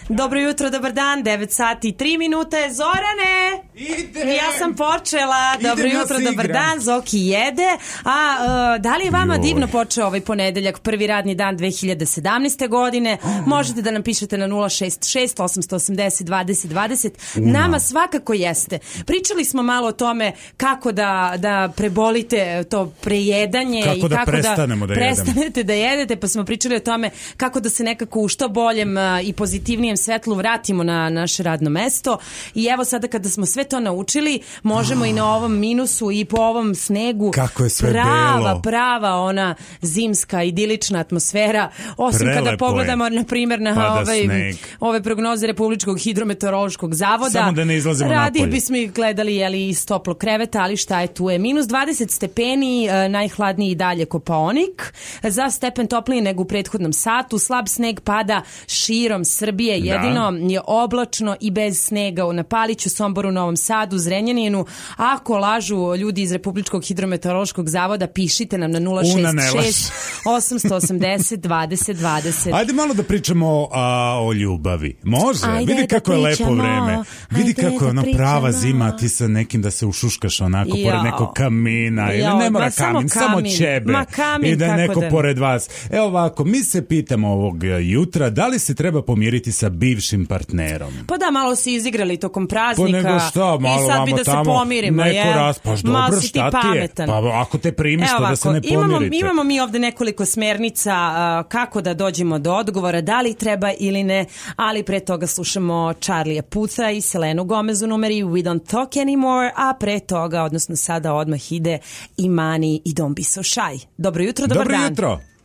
Dobro jutro, dobar dan, 9 sati i 3 minuta je Zorane! Idem! Ja sam počela, Idem dobro ja jutro, dobar dan, Zoki jede. A uh, da li je vama Joj. divno počeo ovaj ponedeljak, prvi radni dan 2017. godine? Možete da nam pišete na 066 880 20 20. Nama svakako jeste. Pričali smo malo o tome kako da, da prebolite to prejedanje kako i da kako da, prestanemo da, da prestanete da jedete, pa smo pričali o tome kako da se nekako u što boljem uh, i pozitivnijem srednjem svetlu vratimo na naše radno mesto i evo sada kada smo sve to naučili možemo ah. i na ah. ovom minusu i po ovom snegu kako je sve prava, belo. prava ona zimska idilična atmosfera osim Prelepo kada pogledamo je. na primjer na Pada ovaj, ove prognoze Republičkog hidrometeorološkog zavoda samo da ne izlazimo radi napolje. bismo ih gledali jeli, iz toplo kreveta ali šta je tu je minus 20 stepeni e, najhladniji i dalje Kopaonik za stepen toplije nego u prethodnom satu slab sneg pada širom Srbije Da. Jedino da. je oblačno i bez snega na Paliću, Somboru, Novom Sadu, Zrenjaninu. Ako lažu ljudi iz Republičkog hidrometeorološkog zavoda, pišite nam na 066 880 20 20. Ajde malo da pričamo a, o ljubavi. Može, Ajde vidi kako da je lepo vreme. Vidi Ajde kako je ono da prava zima, ti sa nekim da se ušuškaš onako Jao. pored nekog kamina. Jao, ili ne mora da, kamin, samo ćebe. Ma kamin, I da je neko da... pored vas. Evo ovako, mi se pitamo ovog jutra da li se treba pomiriti sa bivšim partnerom. Pa da, malo si izigrali tokom praznika. Pa nego šta, malo I sad bi da se pomirimo, neko je? Raspaš, dobro, malo si ti pametan. Pa ako te primiš, Evo, pa da ovako, da se ne imamo, pomirite. Imamo mi ovde nekoliko smernica uh, kako da dođemo do odgovora, da li treba ili ne, ali pre toga slušamo Charlija Puca i Selenu Gomez u numeri We Don't Talk Anymore, a pre toga, odnosno sada odmah ide Imani i Don't Be So Shy. Dobro jutro, dobar Dobro dan. Dobro jutro.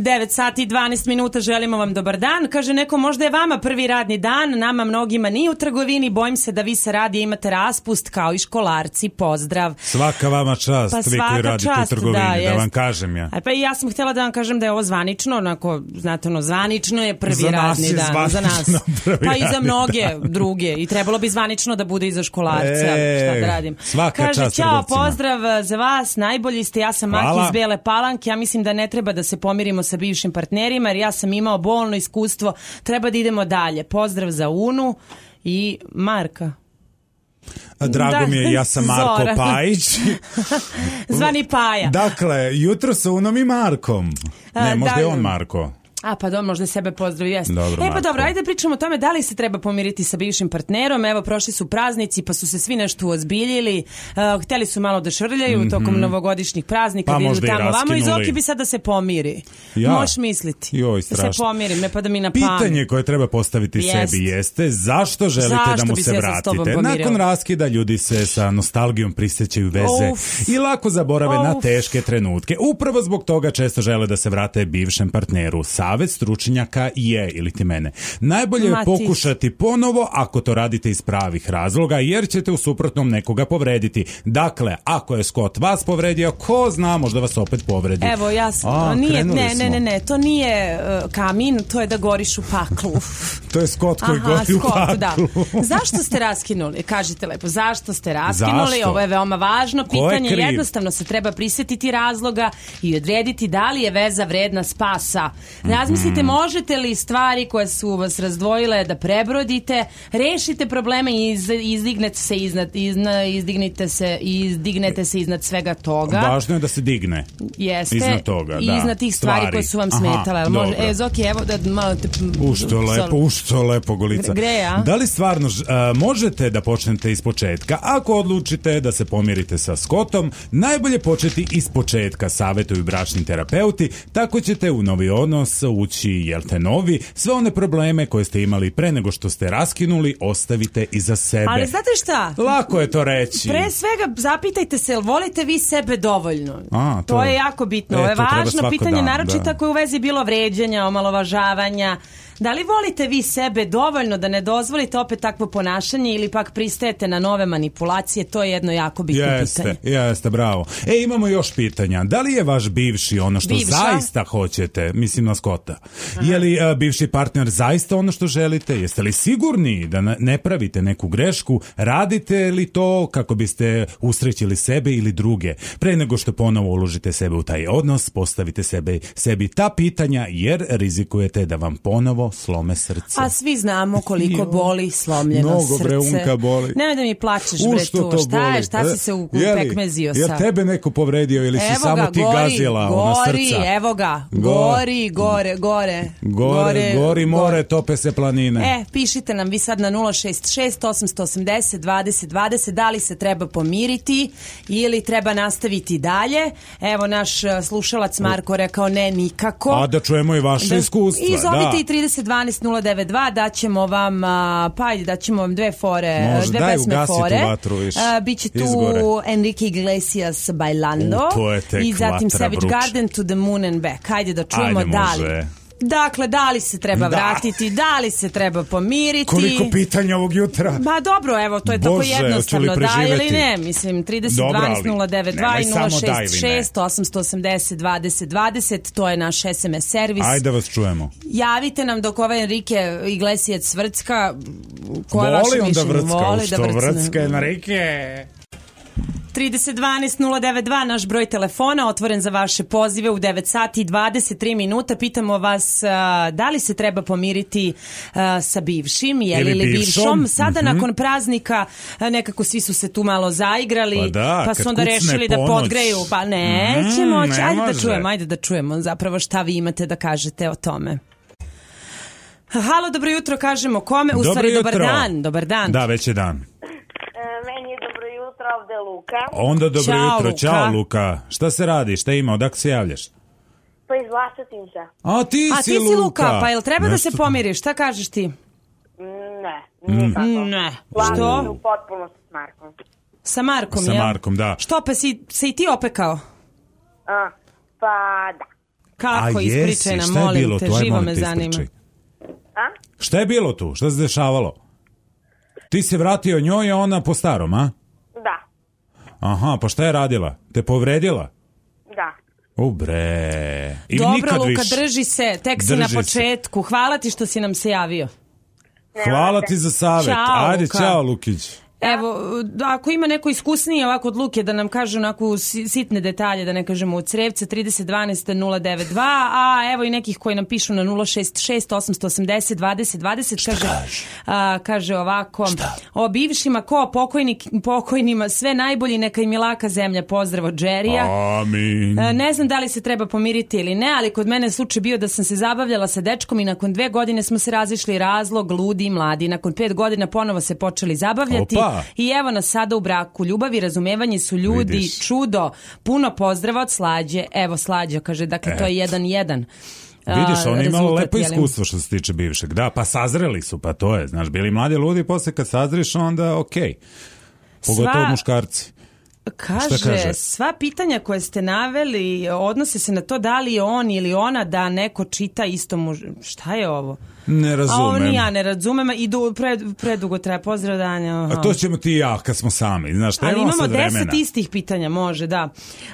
9 sati i 12 minuta, želimo vam dobar dan. Kaže neko, možda je vama prvi radni dan, nama mnogima nije u trgovini, bojim se da vi se radi imate raspust kao i školarci, pozdrav. Svaka vama čast, pa vi koji radite čast, u da, trgovini, da, da, vam kažem ja. A pa i ja sam htjela da vam kažem da je ovo zvanično, onako, znate ono, zvanično je prvi za radni dan. Za nas Pa i za mnoge dan. druge. I trebalo bi zvanično da bude i za školarca, e, šta da radim. Svaka Kaže, čast ćao, pozdrav za vas, najbolji ste, ja sam Maki iz Bele Palanke, ja mislim da ne treba da se pomirimo sa bivšim partnerima jer ja sam imao bolno iskustvo, treba da idemo dalje. Pozdrav za Unu i Marka. Drago da. mi je, ja sam Marko Zoran. Pajić. Zvani Paja. Dakle, jutro sa Unom i Markom. Ne, možda da, je on da. Marko. A pa dobro, možda sebe pozdravi, jeste. Dobro, e pa dobro, ajde da pričamo o tome da li se treba pomiriti sa bivšim partnerom. Evo, prošli su praznici pa su se svi nešto ozbiljili. Uh, e, hteli su malo da švrljaju mm -hmm. tokom novogodišnjih praznika. Pa da možda tamo, i Vamo iz bi sad da se pomiri. Ja. Možeš misliti. Joj, strašno. Da se pomiri, ne pa da mi na pamet. Pitanje koje treba postaviti Jest. sebi jeste zašto želite da zašto da mu se vratite. Nakon raskida ljudi se sa nostalgijom prisjećaju veze Uf. i lako zaborave Uf. na teške trenutke. Upravo zbog toga često žele da se vrate bivšem partneru. Sa savet stručnjaka je, ili ti mene, najbolje je pokušati ponovo ako to radite iz pravih razloga, jer ćete u suprotnom nekoga povrediti. Dakle, ako je Scott vas povredio, ko zna, možda vas opet povredi. Evo, jasno. A, nije, ne, ne, ne, ne, to nije uh, kamin, to je da goriš u paklu. to je Scott koji Aha, gori Scott, u paklu. Da. Zašto ste raskinuli? Kažite lepo, zašto ste raskinuli? Zašto? Ovo je veoma važno. Pitanje je jednostavno se treba prisetiti razloga i odrediti da li je veza vredna spasa. Mm -hmm razmislite mm. možete li stvari koje su vas razdvojile da prebrodite, rešite probleme i iz, izdignete se iznad, izna, izdignite se, izdignete se iznad svega toga. Važno je da se digne. Jeste. Iznad toga, da. Iznad tih stvari, stvari koje su vam smetale. Aha, može, e, Zoki, evo da malo te... Ušto lepo, ušto lepo, Golica. Greja. Da li stvarno a, možete da počnete iz početka? Ako odlučite da se pomirite sa Skotom, najbolje početi iz početka, savetuju bračni terapeuti, tako ćete u novi odnos ući, jel te novi, sve one probleme koje ste imali pre nego što ste raskinuli, ostavite iza sebe. Ali znate šta? Lako je to reći. Pre svega zapitajte se, volite vi sebe dovoljno? A, to... to je jako bitno. E, to je važno pitanje, dan, naročito da. ako je u vezi bilo vređanja, omalovažavanja, Da li volite vi sebe dovoljno da ne dozvolite opet takvo ponašanje ili pak pristajete na nove manipulacije? To je jedno jako bitno jeste, pitanje. Jeste, jeste, bravo. E, imamo još pitanja. Da li je vaš bivši ono što Bivša? zaista hoćete? Mislim na Skota. Aha. Je li a, e, bivši partner zaista ono što želite? Jeste li sigurni da ne pravite neku grešku? Radite li to kako biste usrećili sebe ili druge? Pre nego što ponovo uložite sebe u taj odnos, postavite sebe, sebi ta pitanja jer rizikujete da vam ponovo samo slome srce. A svi znamo koliko boli slomljeno Mnogo, srce. Mnogo bre, unka boli. Nemoj da mi plačeš U, bre tu, šta boli? je, šta si e, se upekmezio sa? Jel tebe neko povredio ili evo si samo ti gori, gazila gori, ona srca? evo ga, gori, gore, gore. Gore, gori more, gore. tope se planine. E, pišite nam vi sad na 066 880 20 20 da li se treba pomiriti ili treba nastaviti dalje. Evo naš e, slušalac Marko rekao ne nikako. A da čujemo i vaše da, iskustva. I zovite da. i 30 1212092 daćemo vam a, pa ajde daćemo vam dve fore, Može, dve daj, pesme fore. vatru, viš. A, biće tu Izgore. Enrique Iglesias Bailando U, i zatim Savage Garden to the Moon and Back. Ajde da čujemo Ajde, da li. Dakle, da li se treba da. vratiti, da li se treba pomiriti. Koliko pitanja ovog jutra. Ma dobro, evo, to je Bože, tako jednostavno. Da ili ne, mislim, 30 Dobra, 12 092 i 066 880 20 20, to je naš SMS servis. Ajde vas čujemo. Javite nam dok ove Enrique Iglesijac Vrcka, koja je vaše mišljenje? Voli on da vrcka, voli da vrcka. Vrcka je na reke. 3012092 092 naš broj telefona, otvoren za vaše pozive u 9 sati i 23 minuta. Pitamo vas a, da li se treba pomiriti a, sa bivšim, je li, ili bivšom. bivšom. Sada mm -hmm. nakon praznika nekako svi su se tu malo zaigrali, pa, da, pa su onda rešili da ponoć. da podgreju. Pa neće mm, moći, ajde da čujemo, ajde da čujemo zapravo šta vi imate da kažete o tome. Halo, dobro jutro, kažemo kome? U dobro stvari, jutro. dobar dan, dobar dan. Da, već je dan. Luka. Onda dobro Ćao, jutro. Luka. Ćao Luka. Šta se radi? Šta ima? Odakle se javljaš? Pa iz Vlasotinca. A ti si, A ti si Luka. Luka. Pa jel treba Nešto... da se pomiriš? Šta kažeš ti? Ne, nikako. Mm. Ne. Što? Što? u potpuno sa Markom. Sa Markom, Sa ja? Markom, da. Što, pa si se i ti opekao? A, pa da. Kako A ispričaj nam, molim bilo, te, živo me zanima. A? Šta je bilo tu? Šta se dešavalo? Ti se vratio njoj, a ona po starom, a? Aha, pa šta je radila? Te povredila? Da. U bre. Dobro, Luka, viš. drži se, tek si na početku. Hvala ti što si nam se javio. Hvala ti za savjet. Ćao, Ajde, Luka. čao Lukić. Da. Evo, da, ako ima neko iskusnije ovako od Luke da nam kaže onako sitne detalje, da ne kažemo u Crevca 3012 092, a evo i nekih koji nam pišu na 066 880 20 20 kaže, a, kaže ovako Šta? o bivšima ko pokojnik, pokojnima sve najbolji neka im je laka zemlja pozdrav od Džerija Amin. A, e, ne znam da li se treba pomiriti ili ne ali kod mene slučaj bio da sam se zabavljala sa dečkom i nakon dve godine smo se razišli razlog ludi i mladi nakon pet godina ponovo se počeli zabavljati Opa. I evo nas sada u braku. Ljubav i razumevanje su ljudi Vidiš. čudo. Puno pozdrava od Slađe. Evo Slađa kaže, dakle Et. to je jedan jedan. Vidiš, ona je lepo iskustvo što se tiče bivšeg. Da, pa sazreli su, pa to je. Znaš, bili mladi ljudi, posle kad sazriš, onda okej. Okay. Pogotovo Sva... muškarci. Kaže, kaže, sva pitanja koje ste naveli odnose se na to da li je on ili ona da neko čita isto mu... Šta je ovo? Ne razumem. A ovo ni ja ne razumem i du, pre, predugo treba. Pozdrav Danja. A to ćemo ti i ja kad smo sami. Znaš, šta Ali imamo sad deset vremena? istih pitanja, može, da.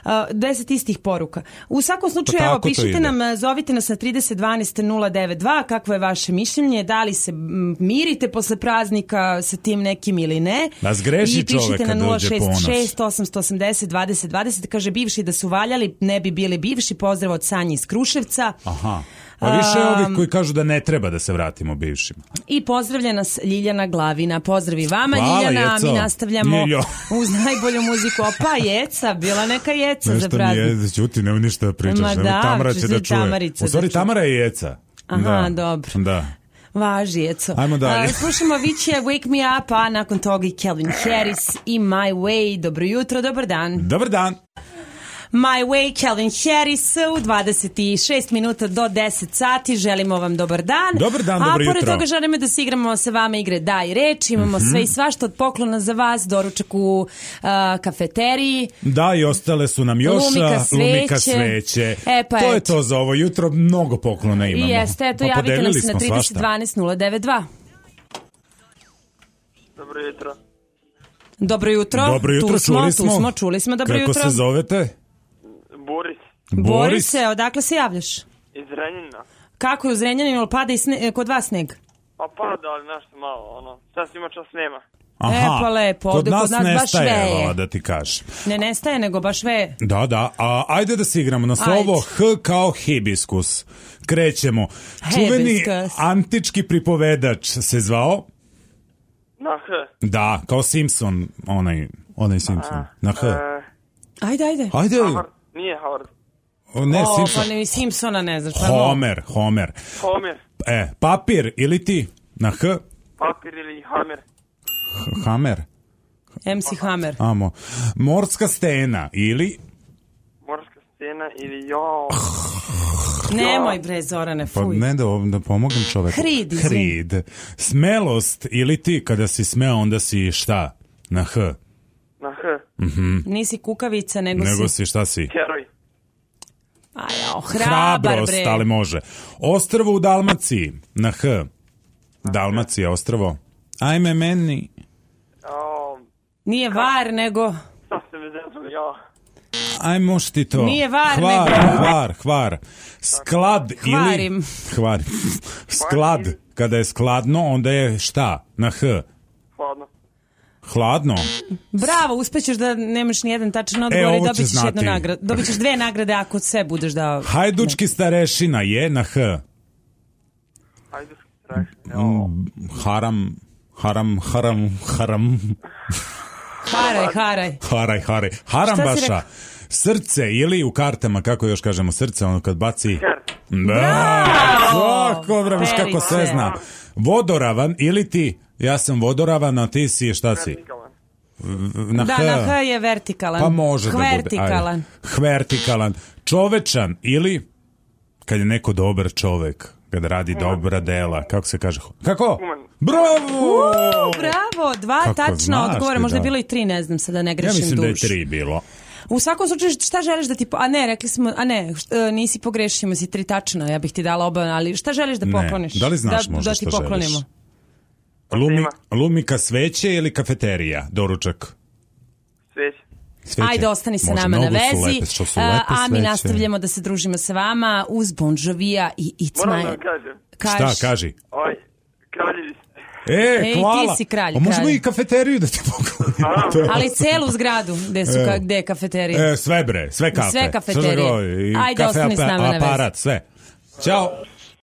Uh, deset istih poruka. U svakom pa slučaju, pa evo, pišite nam, zovite nas na 3012-092, kakvo je vaše mišljenje, da li se mirite posle praznika sa tim nekim ili ne. Da zgreši čovek kad dođe ponos. 880 20 20, kaže bivši da su valjali, ne bi bili bivši, pozdrav od Sanje iz Kruševca. Aha. Pa više ovih koji kažu da ne treba da se vratimo bivšima. I pozdravlja nas Ljiljana Glavina. Pozdravi vama Hvala, Ljiljana, jeco. mi nastavljamo Ljiljo. uz najbolju muziku. Opa, jeca, bila neka jeca Nešto za pravi. Nešto mi je, ćuti, nema ništa da pričaš. Ma da, Tamara će da čuje. U stvari, da Tamara je jeca. Aha, da. dobro. Da. Važi, eto. Ajmo dalje. Uh, slušamo Viće Wake Me Up, a nakon toga i Calvin Harris i My Way. Dobro jutro, dobar dan. Dobar dan. My Way, Kelvin Harris u 26 minuta do 10 sati. Želimo vam dobar dan. Dobar dan, dobro jutro. A pored toga želimo da se igramo sa vama igre Daj i reč. Imamo mm -hmm. sve i svašta od poklona za vas, doručak u uh, kafeteriji. Da, i ostale su nam još lumika sveće. Lumika sveće. E, pa to eto. je to za ovo jutro. Mnogo poklona imamo. I jeste, eto, pa javite nam se na 3012092. Dobro jutro. Dobro jutro. Dobro jutro, tu smo, čuli smo. Tu smo, čuli smo, dobro Kako jutro. Kako se zovete? Boris. Borise, odakle se javljaš? Iz Renjina. Kako je u Zrenjaninu, pada i sne, e, kod vas sneg? Pa pada, ali nešto malo, ono, čas ima, čas nema. Aha, e, pa lepo, ovde kod nas, kod nas nestaje, baš veje. da ti kažem. Ne nestaje, nego baš veje. Da, da, a ajde da se igramo na slovo H kao hibiskus. Krećemo. Čuveni antički pripovedač se zvao? Na H. Da, kao Simpson, onaj, onaj Simpson. A, na H. E... Ajde, ajde. Ajde. Ahor. Nije Howard. O, ne, o, pa Simpson. Pa ne, Simpsona ne znaš. Pa Homer, Homer. Homer. E, papir ili ti na H? Papir ili Hammer. H Hammer. MC Hammer. Amo. Morska stena ili... Morska stena ili jo... Nemoj bre, Zorane, pa fuj. Pa ne da, da pomognem čoveku. Hrid, Hrid. Smelost ili ti kada si smeo onda si šta? Na H. Aha. Mm -hmm. Nisi kukavica, nego, nego si... Nego si, šta si? Heroj. Ajao, hrabar, Hrabrost, bre. ali može. Ostrvo u Dalmaciji, na H. Dalmacija, ostrvo. Ajme meni. Um, Nije var, nego... Šta ste me zezuli, ja? Aj, moš ti to. Nije var, hvar, nego... Hvar, hvar. Sklad Hvarim. ili... Hvarim. Sklad. Kada je skladno, onda je šta? Na H. Hladno. Bravo, uspećeš da nemaš ni jedan tačan odgovor e, i dobit ćeš jednu nagradu. Dobit ćeš dve nagrade ako sve budeš da... Hajdučki ne. starešina je na H. Hajdučki starešina. Mm, haram, haram, haram, haram. Haraj, haraj. Haraj, haraj. Haram baša. Srce ili u kartama, kako još kažemo, srce, ono kad baci... Srce. Da, kako, bravo, kako sve zna. Vodoravan ili ti, ja sam vodoravan, a ti si šta si? Na da, H. na H je vertikalan. Pa može Hvertikalan. da bude. Hvertikalan. Čovečan ili kad je neko dobar čovek, kad radi Human. dobra dela, kako se kaže? Kako? Human. Bravo! Uuu, bravo, dva Kako tačna odgovora, možda je bilo i tri, ne znam, sada da ne grešim duš. Ja mislim duš. da je tri bilo. U svakom slučaju šta želiš da ti po... a ne, rekli smo, a ne, šta, e, nisi pogrešimo, si tri tačno, ja bih ti dala oba, ali šta želiš da pokloniš? Ne. Da li znaš da, možda da ti šta poklonimo? Želiš? Lumi, lumika sveće ili kafeterija, doručak? Sveće. Sveće. Ajde, ostani sa nama na vezi. Lepe, su a, a mi nastavljamo da se družimo sa vama uz Bon Jovija i It's Moram My... Moram da vam kažem. Kaži. Šta, kaži. Oj, kaži E, Ej, hvala. ti si kralj. A možemo i kafeteriju da ti poklonimo. Ali celu zgradu, gde su, ka, gde je kafeterija? E, sve bre, sve kafe. Sve kafeterije. Sve Ajde, ostani s nama na vezi. Aparat, sve. Ćao.